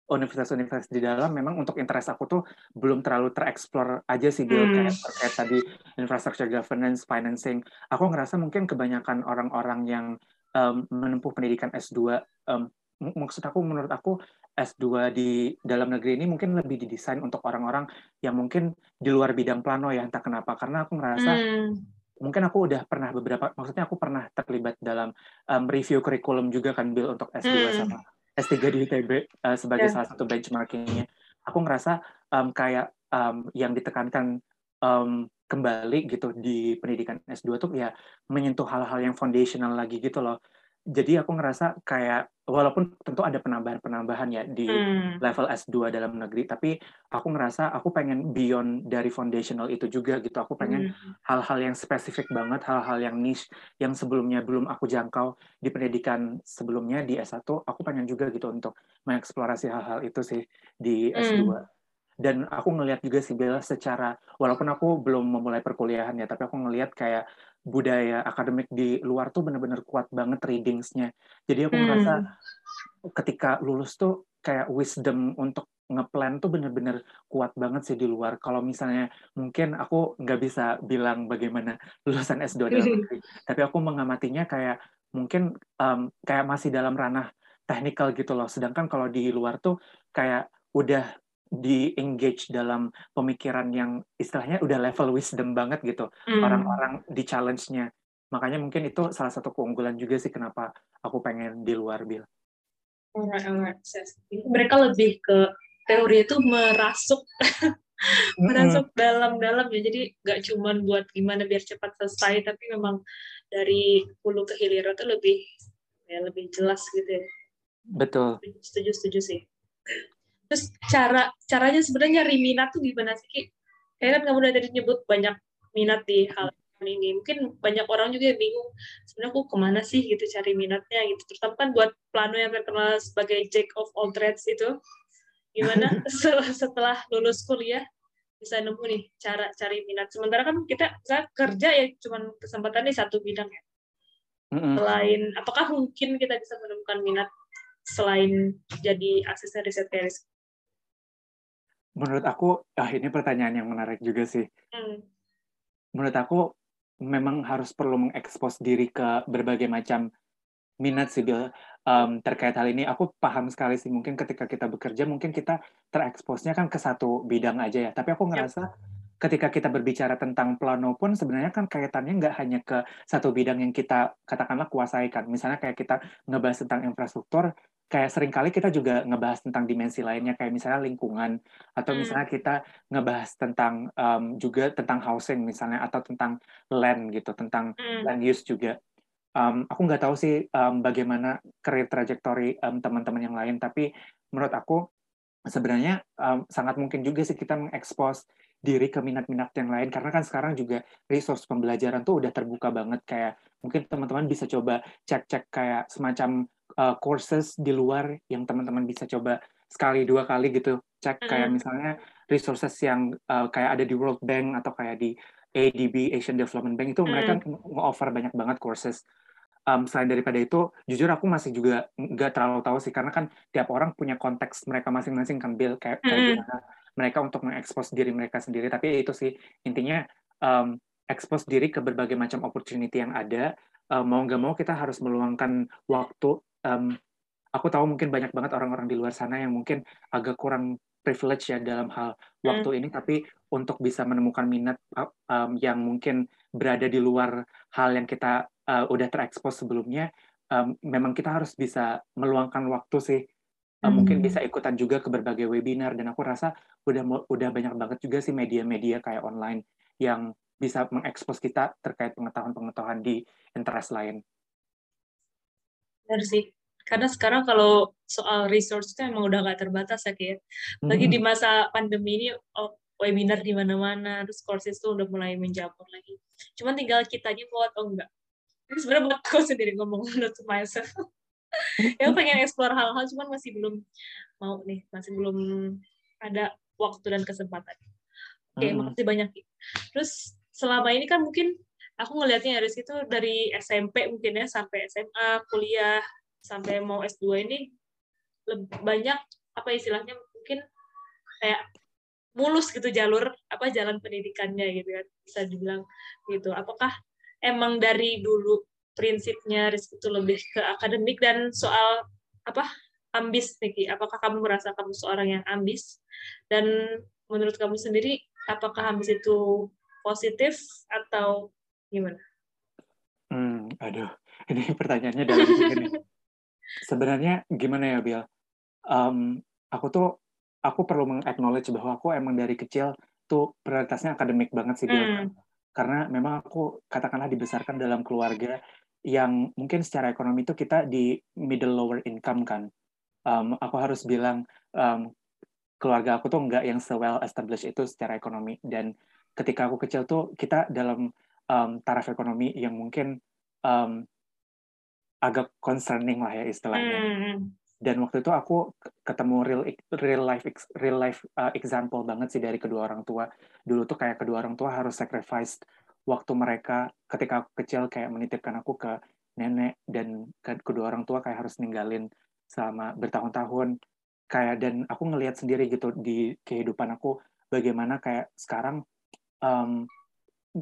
universitas-universitas di dalam memang untuk interest aku tuh belum terlalu tereksplor aja sih Bill hmm. kayak terkait tadi infrastructure governance, financing. Aku ngerasa mungkin kebanyakan orang-orang yang um, menempuh pendidikan S2 um, maksud aku menurut aku S2 di dalam negeri ini mungkin lebih didesain untuk orang-orang yang mungkin di luar bidang plano ya entah kenapa karena aku ngerasa hmm. mungkin aku udah pernah beberapa maksudnya aku pernah terlibat dalam um, review kurikulum juga kan Bill untuk S2 hmm. sama S3 di ITB uh, sebagai yeah. salah satu benchmarkingnya. Aku ngerasa um, kayak um, yang ditekankan um, kembali gitu di pendidikan S2 tuh ya menyentuh hal-hal yang foundational lagi gitu loh jadi aku ngerasa kayak walaupun tentu ada penambahan-penambahan ya di hmm. level S2 dalam negeri tapi aku ngerasa aku pengen beyond dari foundational itu juga gitu aku pengen hmm. hal-hal hmm. yang spesifik banget hal-hal yang niche yang sebelumnya belum aku jangkau di pendidikan sebelumnya di S1 aku pengen juga gitu untuk mengeksplorasi hal-hal itu sih di S2 hmm. dan aku ngelihat juga sih Bella secara walaupun aku belum memulai perkuliahan ya tapi aku ngelihat kayak budaya akademik di luar tuh bener-bener kuat banget readingsnya. Jadi aku hmm. ngerasa ketika lulus tuh kayak wisdom untuk ngeplan tuh bener-bener kuat banget sih di luar. Kalau misalnya mungkin aku nggak bisa bilang bagaimana lulusan S2 dalam negeri, tapi aku mengamatinya kayak mungkin um, kayak masih dalam ranah teknikal gitu loh. Sedangkan kalau di luar tuh kayak udah di engage dalam pemikiran yang istilahnya udah level wisdom banget gitu. Mm. orang-orang di challenge-nya. Makanya mungkin itu salah satu keunggulan juga sih kenapa aku pengen di luar bil. Alright, alright. mereka lebih ke teori itu merasuk. Merasuk mm. dalam-dalam ya. Jadi nggak cuma buat gimana biar cepat selesai tapi memang dari hulu ke hilir itu lebih ya lebih jelas gitu ya. Betul. Setuju setuju sih terus cara caranya sebenarnya nyari minat tuh gimana sih Ki? Kayak kan kamu udah tadi nyebut banyak minat di hal ini. Mungkin banyak orang juga yang bingung sebenarnya aku ke mana sih gitu cari minatnya? Gitu. Terutama kan buat plano yang terkenal sebagai jack of all trades itu gimana setelah lulus kuliah bisa nemu nih cara cari minat? Sementara kan kita bisa kerja ya cuman kesempatan di satu bidang ya. Selain apakah mungkin kita bisa menemukan minat selain jadi asisten riset kayak Menurut aku, ah ini pertanyaan yang menarik juga sih. Hmm. Menurut aku, memang harus perlu mengekspos diri ke berbagai macam minat sih, Bill. Um, terkait hal ini, aku paham sekali sih. Mungkin ketika kita bekerja, mungkin kita tereksposnya kan ke satu bidang aja ya. Tapi aku ngerasa ya. ketika kita berbicara tentang plano pun sebenarnya kan kaitannya nggak hanya ke satu bidang yang kita katakanlah kuasai kan. Misalnya kayak kita ngebahas tentang infrastruktur, kayak sering kali kita juga ngebahas tentang dimensi lainnya kayak misalnya lingkungan atau hmm. misalnya kita ngebahas tentang um, juga tentang housing misalnya atau tentang land gitu tentang hmm. land use juga um, aku nggak tahu sih um, bagaimana career trajectory um, teman-teman yang lain tapi menurut aku sebenarnya um, sangat mungkin juga sih kita mengekspos diri ke minat-minat yang lain karena kan sekarang juga resource pembelajaran tuh udah terbuka banget kayak mungkin teman-teman bisa coba cek-cek kayak semacam uh, courses di luar yang teman-teman bisa coba sekali dua kali gitu. Cek kayak misalnya resources yang uh, kayak ada di World Bank atau kayak di ADB Asian Development Bank itu mereka nge-offer banyak banget courses. Um, selain daripada itu jujur aku masih juga nggak terlalu tahu sih karena kan tiap orang punya konteks mereka masing-masing kan kayak, kayak gimana mereka untuk mengekspos diri mereka sendiri. Tapi itu sih intinya um, expose diri ke berbagai macam opportunity yang ada. Uh, mau nggak mau kita harus meluangkan waktu um, aku tahu mungkin banyak banget orang-orang di luar sana yang mungkin agak kurang privilege ya dalam hal waktu hmm. ini tapi untuk bisa menemukan minat um, yang mungkin berada di luar hal yang kita uh, udah terekspos sebelumnya um, memang kita harus bisa meluangkan waktu sih uh, hmm. mungkin bisa ikutan juga ke berbagai webinar dan aku rasa udah udah banyak banget juga sih media-media kayak online yang bisa mengekspos kita terkait pengetahuan-pengetahuan di interest lain. Benar sih karena sekarang kalau soal resource itu emang udah nggak terbatas ya kayak lagi di masa pandemi ini oh, webinar di mana-mana terus courses itu udah mulai menjamur lagi. Cuman tinggal kitanya mau atau enggak ini sebenarnya buat aku sendiri ngomong to myself. Ya pengen explore hal-hal cuman masih belum mau nih masih belum ada waktu dan kesempatan. Oke okay, hmm. makasih banyak terus selama ini kan mungkin aku ngelihatnya Aris itu dari SMP mungkin ya sampai SMA kuliah sampai mau S2 ini lebih banyak apa istilahnya mungkin kayak mulus gitu jalur apa jalan pendidikannya gitu kan bisa dibilang gitu apakah emang dari dulu prinsipnya Rizky itu lebih ke akademik dan soal apa ambis Niki apakah kamu merasa kamu seorang yang ambis dan menurut kamu sendiri apakah ambis itu positif atau gimana? Hmm, aduh, ini pertanyaannya dalam ini. Sebenarnya gimana ya, Bill? Um, aku tuh aku perlu mengaknowledge bahwa aku emang dari kecil tuh prioritasnya akademik banget sih, Bill. Mm. Karena memang aku katakanlah dibesarkan dalam keluarga yang mungkin secara ekonomi itu kita di middle lower income kan. Um, aku harus bilang um, keluarga aku tuh nggak yang se well established itu secara ekonomi dan ketika aku kecil tuh kita dalam um, taraf ekonomi yang mungkin um, agak concerning lah ya istilahnya. Hmm. Dan waktu itu aku ketemu real real life real life uh, example banget sih dari kedua orang tua. Dulu tuh kayak kedua orang tua harus sacrifice waktu mereka ketika aku kecil kayak menitipkan aku ke nenek dan ke kedua orang tua kayak harus ninggalin selama bertahun-tahun kayak dan aku ngelihat sendiri gitu di kehidupan aku bagaimana kayak sekarang um,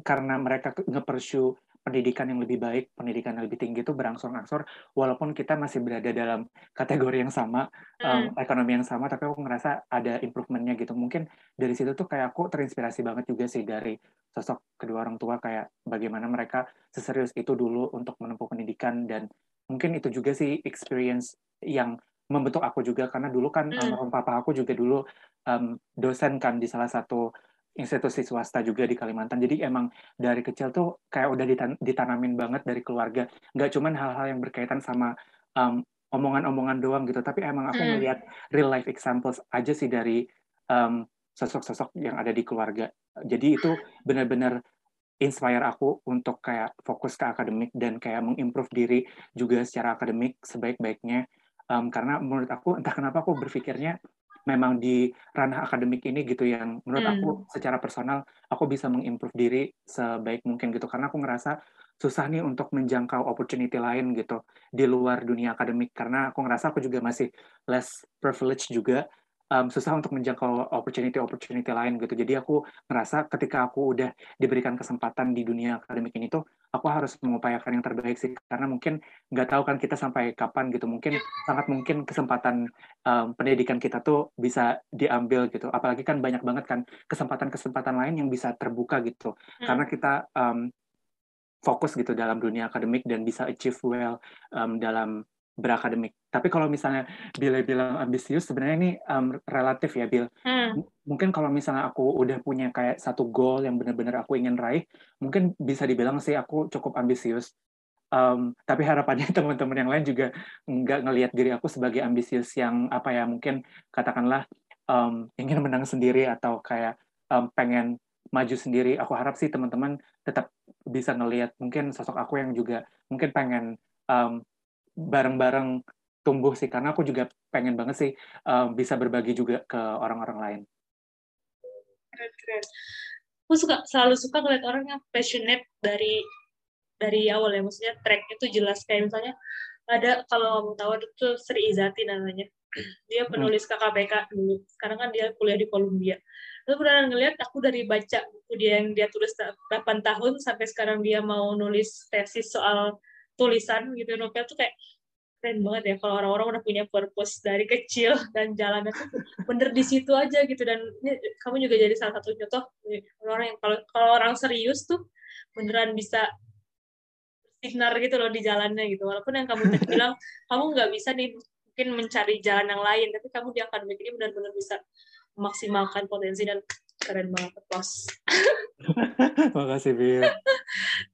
karena mereka nge-pursue pendidikan yang lebih baik, pendidikan yang lebih tinggi itu berangsur-angsur, walaupun kita masih berada dalam kategori yang sama, um, ekonomi yang sama, tapi aku ngerasa ada improvementnya gitu. Mungkin dari situ tuh kayak aku terinspirasi banget juga sih dari sosok kedua orang tua kayak bagaimana mereka seserius itu dulu untuk menempuh pendidikan dan mungkin itu juga sih experience yang membentuk aku juga karena dulu kan mm. um, papa aku juga dulu um, dosen kan di salah satu institusi swasta juga di Kalimantan. Jadi emang dari kecil tuh kayak udah ditan ditanamin banget dari keluarga. Nggak cuman hal-hal yang berkaitan sama um, omongan-omongan doang gitu, tapi emang aku hmm. melihat real life examples aja sih dari um, sosok-sosok yang ada di keluarga. Jadi itu benar-benar inspire aku untuk kayak fokus ke akademik dan kayak mengimprove diri juga secara akademik sebaik-baiknya. Um, karena menurut aku entah kenapa aku berpikirnya memang di ranah akademik ini gitu yang menurut hmm. aku secara personal aku bisa mengimprove diri sebaik mungkin gitu karena aku ngerasa susah nih untuk menjangkau opportunity lain gitu di luar dunia akademik karena aku ngerasa aku juga masih less privilege juga um, susah untuk menjangkau opportunity-opportunity lain gitu. Jadi aku ngerasa ketika aku udah diberikan kesempatan di dunia akademik ini tuh, aku harus mengupayakan yang terbaik sih. Karena mungkin nggak tahu kan kita sampai kapan gitu. Mungkin sangat mungkin kesempatan um, pendidikan kita tuh bisa diambil gitu. Apalagi kan banyak banget kan kesempatan-kesempatan lain yang bisa terbuka gitu. Hmm. Karena kita um, fokus gitu dalam dunia akademik dan bisa achieve well um, dalam berakademik. Tapi kalau misalnya Bill bilang ambisius, sebenarnya ini um, relatif ya, Bill. Hmm. Mungkin kalau misalnya aku udah punya kayak satu goal yang benar-benar aku ingin raih, mungkin bisa dibilang sih aku cukup ambisius. Um, tapi harapannya teman-teman yang lain juga nggak ngelihat diri aku sebagai ambisius yang apa ya, mungkin katakanlah um, ingin menang sendiri atau kayak um, pengen maju sendiri. Aku harap sih teman-teman tetap bisa ngelihat mungkin sosok aku yang juga mungkin pengen um, bareng-bareng tumbuh sih karena aku juga pengen banget sih um, bisa berbagi juga ke orang-orang lain. Keren keren. Aku suka selalu suka ngeliat orang yang passionate dari dari awal ya maksudnya track itu jelas kayak misalnya ada kalau kamu tahu itu Sri Izati namanya dia hmm. penulis KKPK dulu sekarang kan dia kuliah di Columbia lalu pernah ngeliat aku dari baca buku dia yang dia tulis 8 tahun sampai sekarang dia mau nulis tesis soal tulisan gitu. Novel tuh kayak keren banget ya kalau orang-orang udah punya purpose dari kecil dan jalannya tuh bener di situ aja gitu. Dan ini, kamu juga jadi salah satu contoh orang yang kalau kalau orang serius tuh beneran bisa sinar gitu loh di jalannya gitu. Walaupun yang kamu tadi bilang kamu nggak bisa nih mungkin mencari jalan yang lain tapi kamu di akademik ini benar-benar bisa memaksimalkan potensi dan keren banget plus. Makasih Bill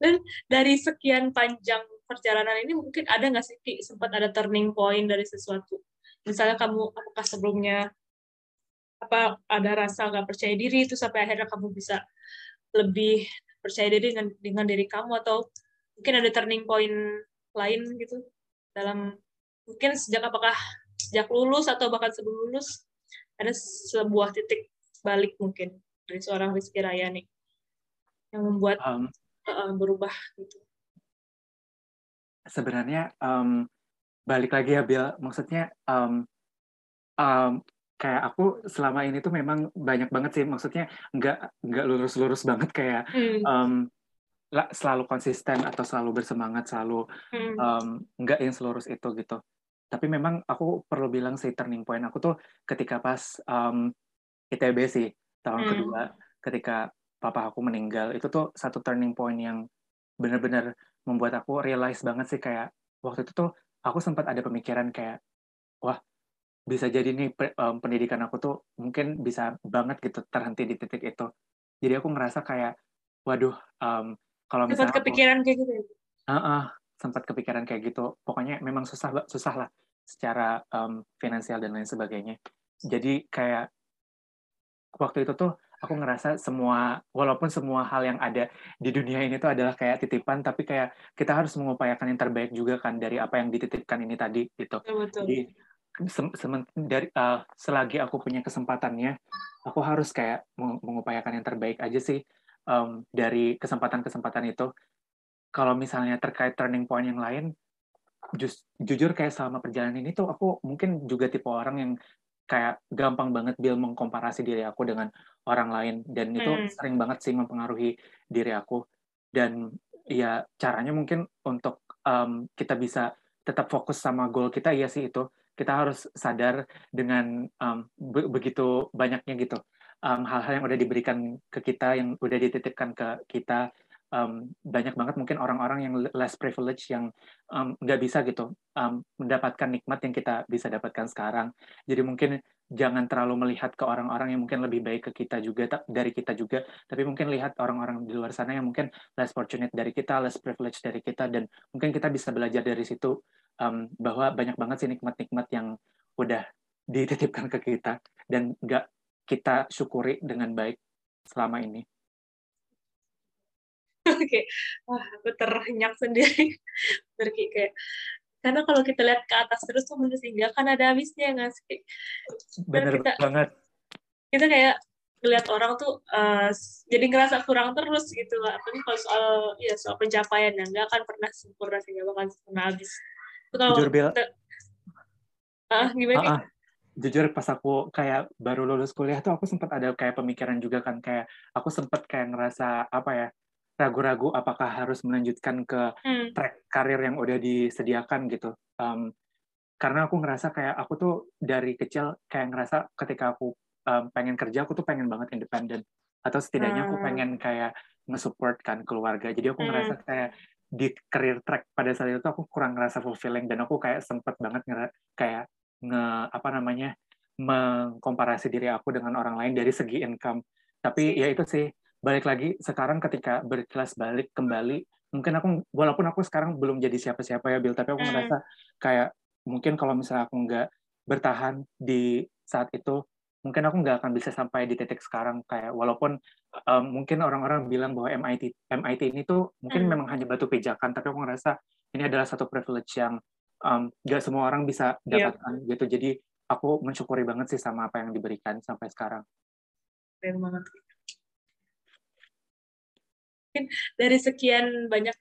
dan dari sekian panjang perjalanan ini mungkin ada nggak sih Ki, sempat ada turning point dari sesuatu? Misalnya kamu apakah sebelumnya apa ada rasa nggak percaya diri itu sampai akhirnya kamu bisa lebih percaya diri dengan dengan diri kamu atau mungkin ada turning point lain gitu? Dalam mungkin sejak apakah sejak lulus atau bahkan sebelum lulus ada sebuah titik balik mungkin dari seorang Rizky Raya nih yang membuat um, uh, berubah gitu sebenarnya um, balik lagi ya Bill, maksudnya um, um, kayak aku selama ini tuh memang banyak banget sih, maksudnya nggak nggak lurus-lurus banget kayak hmm. um, selalu konsisten atau selalu bersemangat, selalu hmm. um, nggak yang selurus itu gitu. Tapi memang aku perlu bilang sih turning point aku tuh ketika pas um, ITB sih tahun hmm. kedua, ketika papa aku meninggal itu tuh satu turning point yang benar-benar membuat aku realize banget sih kayak waktu itu tuh aku sempat ada pemikiran kayak wah bisa jadi nih pendidikan aku tuh mungkin bisa banget gitu terhenti di titik itu. Jadi aku ngerasa kayak waduh um, kalau misalnya sempat kepikiran aku, kayak gitu uh -uh, sempat kepikiran kayak gitu. Pokoknya memang susah susah lah secara um, finansial dan lain sebagainya. Jadi kayak waktu itu tuh aku ngerasa semua walaupun semua hal yang ada di dunia ini tuh adalah kayak titipan tapi kayak kita harus mengupayakan yang terbaik juga kan dari apa yang dititipkan ini tadi gitu. Betul. Jadi sem dari uh, selagi aku punya kesempatannya aku harus kayak mengupayakan yang terbaik aja sih um, dari kesempatan-kesempatan itu. Kalau misalnya terkait turning point yang lain, just, jujur kayak selama perjalanan ini tuh aku mungkin juga tipe orang yang kayak gampang banget Bill mengkomparasi diri aku dengan orang lain. Dan itu hmm. sering banget sih mempengaruhi diri aku. Dan ya caranya mungkin untuk um, kita bisa tetap fokus sama goal kita ya sih itu. Kita harus sadar dengan um, be begitu banyaknya gitu. Hal-hal um, yang udah diberikan ke kita yang udah dititipkan ke kita um, banyak banget mungkin orang-orang yang less privilege yang nggak um, bisa gitu um, mendapatkan nikmat yang kita bisa dapatkan sekarang. Jadi mungkin jangan terlalu melihat ke orang-orang yang mungkin lebih baik ke kita juga dari kita juga, tapi mungkin lihat orang-orang di luar sana yang mungkin less fortunate dari kita, less privilege dari kita, dan mungkin kita bisa belajar dari situ um, bahwa banyak banget sih nikmat-nikmat yang udah dititipkan ke kita dan nggak kita syukuri dengan baik selama ini. Kayak wah aku ternyak sendiri. Berarti kayak karena kalau kita lihat ke atas terus tuh menurut sehingga kan ada habisnya nggak sih? Kita, banget. kita kayak ngeliat orang tuh uh, jadi ngerasa kurang terus gitu lah. Tapi kalau soal ya soal pencapaian yang nggak akan pernah sempurna sehingga bakal pernah habis. Itu kalau jujur Bill uh, gimana? Uh, uh jujur pas aku kayak baru lulus kuliah tuh aku sempat ada kayak pemikiran juga kan kayak aku sempat kayak ngerasa apa ya ragu-ragu apakah harus melanjutkan ke hmm. track karir yang udah disediakan gitu. Um, karena aku ngerasa kayak aku tuh dari kecil kayak ngerasa ketika aku um, pengen kerja aku tuh pengen banget independen atau setidaknya aku hmm. pengen kayak nge-support kan keluarga. Jadi aku hmm. ngerasa kayak di career track pada saat itu aku kurang ngerasa fulfilling dan aku kayak sempet banget ngera kayak nge apa namanya mengkomparasi diri aku dengan orang lain dari segi income. Tapi ya itu sih balik lagi sekarang ketika berkelas balik kembali mungkin aku walaupun aku sekarang belum jadi siapa-siapa ya Bill tapi aku hmm. ngerasa kayak mungkin kalau misalnya aku nggak bertahan di saat itu mungkin aku nggak akan bisa sampai di titik sekarang kayak walaupun um, mungkin orang-orang bilang bahwa MIT MIT ini tuh mungkin hmm. memang hanya batu pijakan tapi aku ngerasa ini adalah satu privilege yang um, gak semua orang bisa iya. dapatkan yeah. gitu jadi aku mensyukuri banget sih sama apa yang diberikan sampai sekarang. Banget mungkin dari sekian banyak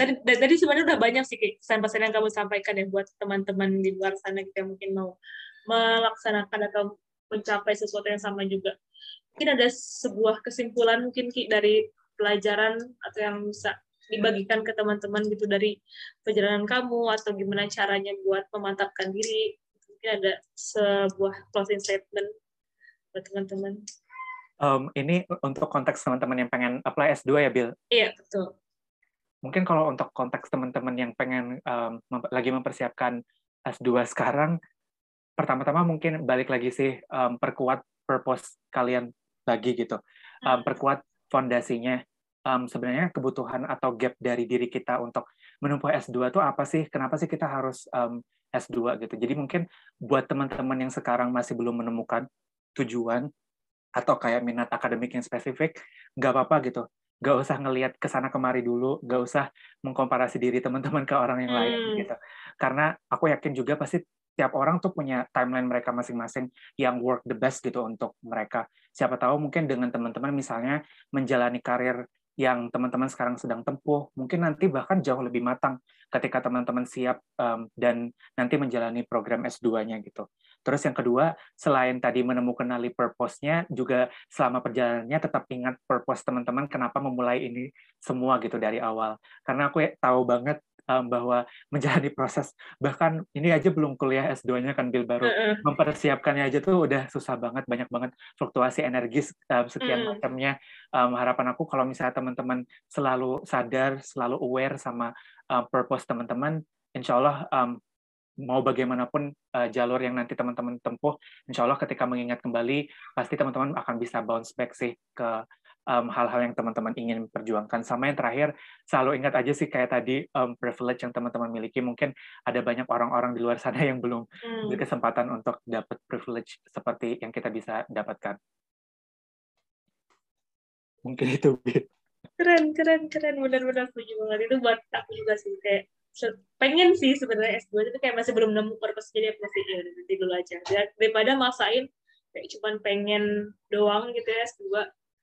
tadi tadi sebenarnya udah banyak sih pesan-pesan yang kamu sampaikan ya buat teman-teman di luar sana kita mungkin mau melaksanakan atau mencapai sesuatu yang sama juga. Mungkin ada sebuah kesimpulan mungkin Ki dari pelajaran atau yang bisa dibagikan ke teman-teman gitu dari perjalanan kamu atau gimana caranya buat memantapkan diri. Mungkin ada sebuah closing statement buat teman-teman um, ini untuk konteks teman-teman yang pengen apply S2 ya Bill iya betul. Mungkin kalau untuk konteks teman-teman yang pengen um, mem lagi mempersiapkan S2 sekarang pertama-tama mungkin balik lagi sih um, perkuat purpose kalian lagi gitu. Um, perkuat fondasinya. Um, sebenarnya kebutuhan atau gap dari diri kita untuk menempuh S2 itu apa sih? Kenapa sih kita harus um, S2 gitu? Jadi mungkin buat teman-teman yang sekarang masih belum menemukan tujuan atau kayak minat akademik yang spesifik nggak apa-apa gitu nggak usah ngelihat ke sana kemari dulu nggak usah mengkomparasi diri teman-teman ke orang yang lain hmm. gitu karena aku yakin juga pasti tiap orang tuh punya timeline mereka masing-masing yang work the best gitu untuk mereka. Siapa tahu mungkin dengan teman-teman misalnya menjalani karir yang teman-teman sekarang sedang tempuh, mungkin nanti bahkan jauh lebih matang ketika teman-teman siap um, dan nanti menjalani program S2-nya gitu. Terus yang kedua, selain tadi menemukan nali purpose-nya, juga selama perjalanannya tetap ingat purpose teman-teman kenapa memulai ini semua gitu dari awal. Karena aku ya tahu banget um, bahwa menjalani proses bahkan ini aja belum kuliah S2-nya kan Bill baru mempersiapkannya aja tuh udah susah banget banyak banget fluktuasi energis um, sekian mm. macamnya um, harapan aku kalau misalnya teman-teman selalu sadar selalu aware sama um, purpose teman-teman insya Allah um, mau bagaimanapun uh, jalur yang nanti teman-teman tempuh, insya Allah ketika mengingat kembali, pasti teman-teman akan bisa bounce back sih ke hal hal-hal yang teman-teman ingin perjuangkan. Sama yang terakhir, selalu ingat aja sih kayak tadi um, privilege yang teman-teman miliki. Mungkin ada banyak orang-orang di luar sana yang belum hmm. berkesempatan untuk dapat privilege seperti yang kita bisa dapatkan. Mungkin itu, Keren, keren, keren. Benar-benar setuju banget. Itu buat aku juga sih. Kayak pengen sih sebenarnya S2 itu kayak masih belum nemu purpose jadi masih ya nanti dulu aja. Daripada maksain kayak cuman pengen doang gitu ya S2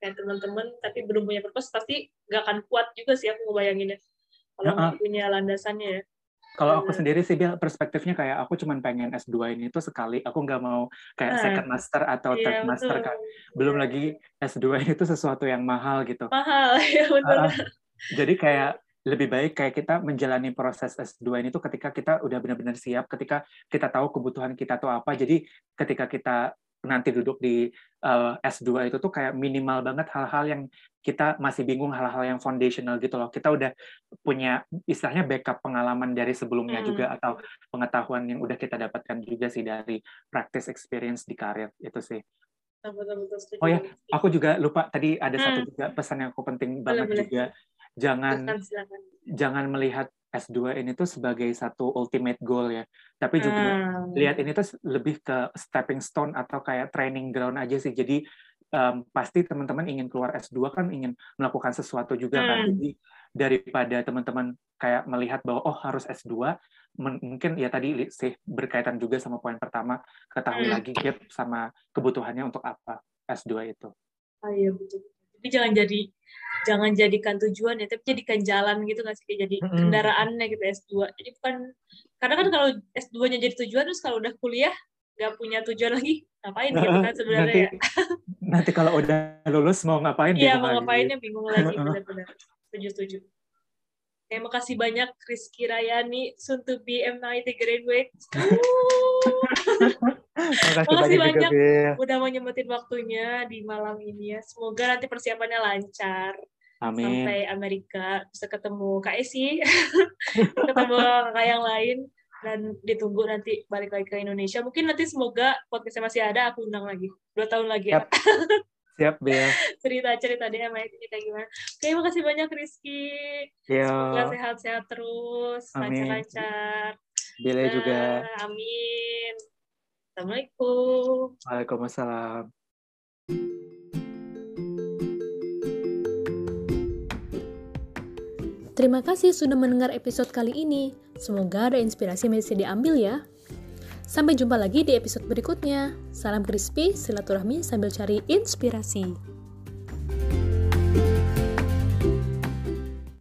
kayak teman-teman tapi belum punya purpose pasti gak akan kuat juga sih aku ngebayanginnya. Kalau nggak uh, punya landasannya ya. Kalau aku sendiri sih dia perspektifnya kayak aku cuma pengen S2 ini tuh sekali. Aku nggak mau kayak nah, second master atau iya, third betul. master kan belum lagi S2 itu sesuatu yang mahal gitu. Mahal ya betul. Uh, jadi kayak lebih baik kayak kita menjalani proses S2 ini tuh ketika kita udah benar-benar siap, ketika kita tahu kebutuhan kita tuh apa. Jadi ketika kita nanti duduk di uh, eh, S2 itu tuh kayak minimal banget hal-hal yang kita masih bingung hal-hal yang foundational gitu loh. Kita udah punya istilahnya backup pengalaman dari sebelumnya hmm. juga atau pengetahuan yang udah kita dapatkan juga sih dari practice experience di karir itu sih. Oh ya, aku juga lupa tadi ada hmm. satu juga pesan yang aku penting banget boleh, juga. Jangan silakan. jangan melihat S2 ini tuh sebagai satu ultimate goal ya. Tapi juga hmm. lihat ini tuh lebih ke stepping stone atau kayak training ground aja sih. Jadi um, pasti teman-teman ingin keluar S2 kan ingin melakukan sesuatu juga kan. hmm. kan. Jadi daripada teman-teman kayak melihat bahwa oh harus S2, mungkin ya tadi sih berkaitan juga sama poin pertama, ketahui hmm. lagi gap sama kebutuhannya untuk apa S2 itu. Oh iya betul. Tapi jangan jadi jangan jadikan tujuan ya, tapi jadikan jalan gitu nggak sih jadi kendaraannya gitu S2. Jadi bukan karena kan kalau S2-nya jadi tujuan terus kalau udah kuliah nggak punya tujuan lagi ngapain gitu kan sebenarnya nanti, ya. nanti kalau udah lulus mau ngapain Iya, mau ngapainnya bingung lagi benar-benar. Setuju-setuju. Terima kasih banyak Rizky Rayani, soon to be M90 graduate. Terima kasih banyak udah mau nyempetin waktunya di malam ini ya. Semoga nanti persiapannya lancar. Amin. Sampai Amerika bisa ketemu Kak Esi, ketemu kakak yang lain dan ditunggu nanti balik lagi ke Indonesia. Mungkin nanti semoga podcastnya masih ada, aku undang lagi. Dua tahun lagi ya. Siap, Bel. Cerita-cerita deh sama kita gimana. Oke, makasih banyak Rizky. Yo. Semoga sehat-sehat terus, lancar-lancar. Bella juga. Amin. Assalamualaikum. Waalaikumsalam. Terima kasih sudah mendengar episode kali ini. Semoga ada inspirasi yang bisa diambil ya. Sampai jumpa lagi di episode berikutnya. Salam crispy, silaturahmi sambil cari inspirasi.